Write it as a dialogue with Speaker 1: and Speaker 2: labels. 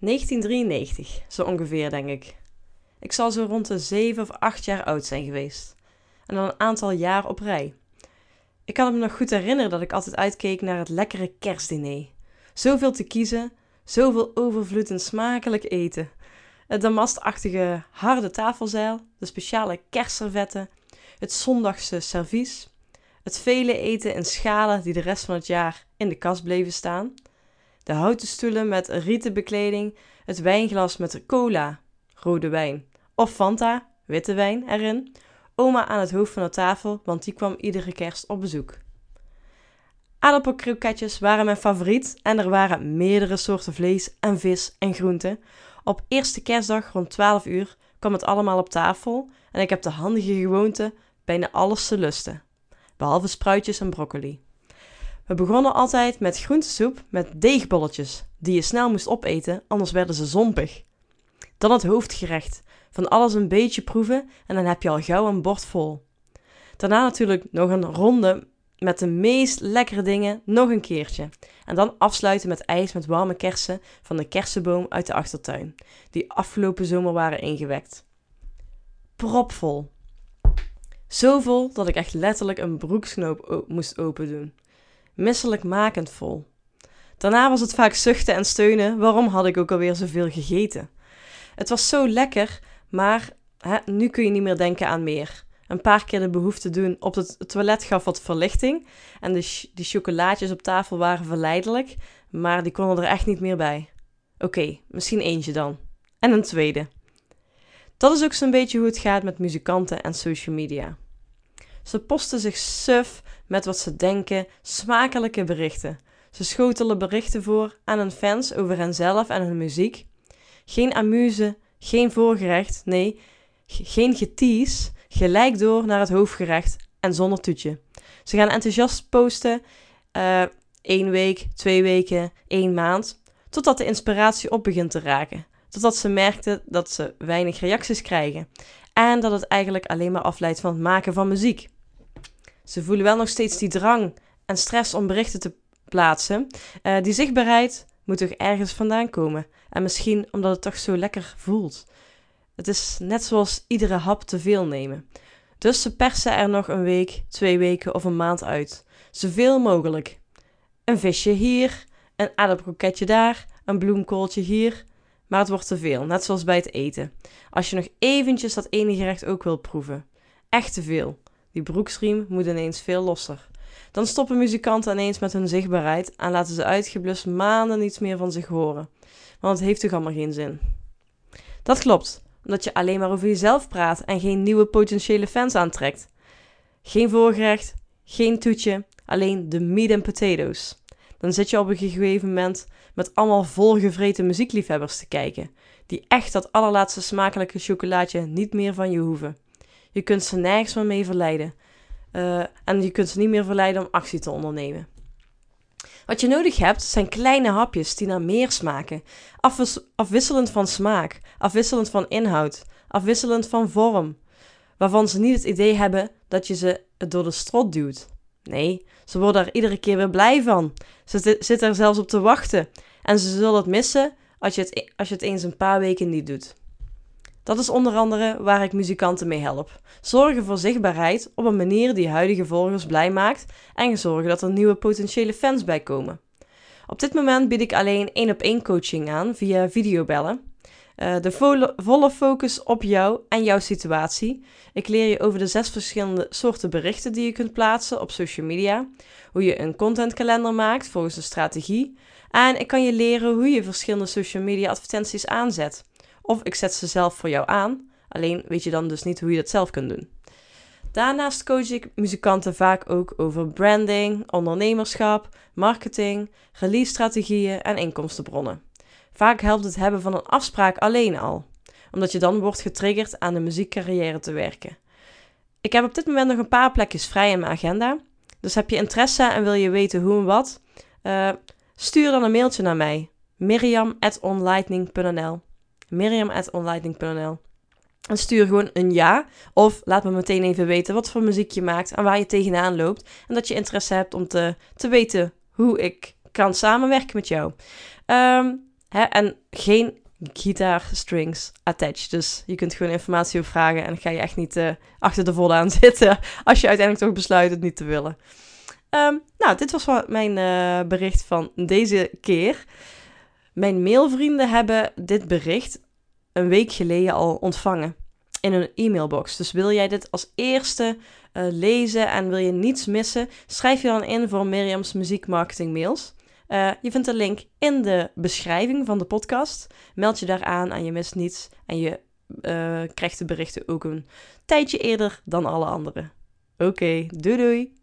Speaker 1: 1993, zo ongeveer denk ik. Ik zal zo rond de 7 of 8 jaar oud zijn geweest. En dan een aantal jaar op rij. Ik kan me nog goed herinneren dat ik altijd uitkeek naar het lekkere kerstdiner. Zoveel te kiezen, zoveel overvloed en smakelijk eten. Het damastachtige harde tafelzeil, de speciale kerstservetten, het zondagse servies, het vele eten in schalen die de rest van het jaar in de kast bleven staan, de houten stoelen met rieten bekleding, het wijnglas met cola, rode wijn, of Fanta, witte wijn erin, oma aan het hoofd van de tafel, want die kwam iedere kerst op bezoek. Aardappelkroketjes waren mijn favoriet en er waren meerdere soorten vlees en vis en groenten. Op eerste kerstdag rond 12 uur kwam het allemaal op tafel en ik heb de handige gewoonte bijna alles te lusten, behalve spruitjes en broccoli. We begonnen altijd met groentesoep met deegbolletjes, die je snel moest opeten, anders werden ze zompig. Dan het hoofdgerecht, van alles een beetje proeven en dan heb je al gauw een bord vol. Daarna natuurlijk nog een ronde met de meest lekkere dingen nog een keertje. En dan afsluiten met ijs met warme kersen van de kersenboom uit de achtertuin, die afgelopen zomer waren ingewekt. Propvol. Zo vol dat ik echt letterlijk een broeksknoop moest open doen. Misselijk makend vol. Daarna was het vaak zuchten en steunen, waarom had ik ook alweer zoveel gegeten? Het was zo lekker, maar hè, nu kun je niet meer denken aan meer een paar keer de behoefte doen op het toilet gaf wat verlichting. En de die chocolaatjes op tafel waren verleidelijk, maar die konden er echt niet meer bij. Oké, misschien eentje dan. En een tweede. Dat is ook zo'n beetje hoe het gaat met muzikanten en social media. Ze posten zich suf met wat ze denken, smakelijke berichten. Ze schotelen berichten voor aan hun fans over henzelf en hun muziek. Geen amuse, geen voorgerecht, nee, geen getease, gelijk door naar het hoofdgerecht en zonder toetje. Ze gaan enthousiast posten, uh, één week, twee weken, één maand, totdat de inspiratie op begint te raken. Totdat ze merkten dat ze weinig reacties krijgen en dat het eigenlijk alleen maar afleidt van het maken van muziek. Ze voelen wel nog steeds die drang en stress om berichten te plaatsen. Uh, die zichtbaarheid moet toch ergens vandaan komen. En misschien omdat het toch zo lekker voelt. Het is net zoals iedere hap te veel nemen. Dus ze persen er nog een week, twee weken of een maand uit. Zoveel mogelijk. Een visje hier, een aardappelkroketje daar, een bloemkooltje hier. Maar het wordt te veel, net zoals bij het eten. Als je nog eventjes dat ene gerecht ook wilt proeven. Echt te veel. Die broeksriem moet ineens veel losser. Dan stoppen muzikanten ineens met hun zichtbaarheid en laten ze uitgeblust maanden niets meer van zich horen. Want het heeft toch allemaal geen zin. Dat klopt omdat je alleen maar over jezelf praat en geen nieuwe potentiële fans aantrekt. Geen voorgerecht, geen toetje, alleen de meat and potatoes. Dan zit je op een gegeven moment met allemaal volgevreten muziekliefhebbers te kijken, die echt dat allerlaatste smakelijke chocolaatje niet meer van je hoeven. Je kunt ze nergens meer mee verleiden. Uh, en je kunt ze niet meer verleiden om actie te ondernemen. Wat je nodig hebt zijn kleine hapjes die naar meer smaken. afwisselend van smaak, afwisselend van inhoud, afwisselend van vorm. Waarvan ze niet het idee hebben dat je ze door de strot duwt. Nee, ze worden er iedere keer weer blij van. Ze zitten er zelfs op te wachten. En ze zullen het missen als je het, e-, als je het eens een paar weken niet doet. Dat is onder andere waar ik muzikanten mee help. Zorgen voor zichtbaarheid op een manier die huidige volgers blij maakt en zorgen dat er nieuwe potentiële fans bij komen. Op dit moment bied ik alleen één op één coaching aan via videobellen. Uh, de volle focus op jou en jouw situatie. Ik leer je over de zes verschillende soorten berichten die je kunt plaatsen op social media. Hoe je een contentkalender maakt volgens een strategie. En ik kan je leren hoe je verschillende social media advertenties aanzet. Of ik zet ze zelf voor jou aan. Alleen weet je dan dus niet hoe je dat zelf kunt doen. Daarnaast coach ik muzikanten vaak ook over branding, ondernemerschap, marketing, release-strategieën en inkomstenbronnen. Vaak helpt het hebben van een afspraak alleen al, omdat je dan wordt getriggerd aan de muziekcarrière te werken. Ik heb op dit moment nog een paar plekjes vrij in mijn agenda. Dus heb je interesse en wil je weten hoe en wat? Uh, stuur dan een mailtje naar mij. miriam.onlightning.nl miriam.onlightning.nl en stuur gewoon een ja. Of laat me meteen even weten wat voor muziek je maakt en waar je tegenaan loopt. En dat je interesse hebt om te, te weten hoe ik kan samenwerken met jou. Um, Hè? En geen gitaarstrings attached. Dus je kunt gewoon informatie opvragen en ga je echt niet uh, achter de volle zitten als je uiteindelijk toch besluit het niet te willen. Um, nou, dit was mijn uh, bericht van deze keer. Mijn mailvrienden hebben dit bericht een week geleden al ontvangen in een e-mailbox. Dus wil jij dit als eerste uh, lezen en wil je niets missen, schrijf je dan in voor Mirjam's muziekmarketing mails. Uh, je vindt de link in de beschrijving van de podcast. Meld je daar aan en je mist niets. En je uh, krijgt de berichten ook een tijdje eerder dan alle anderen. Oké, doei doei!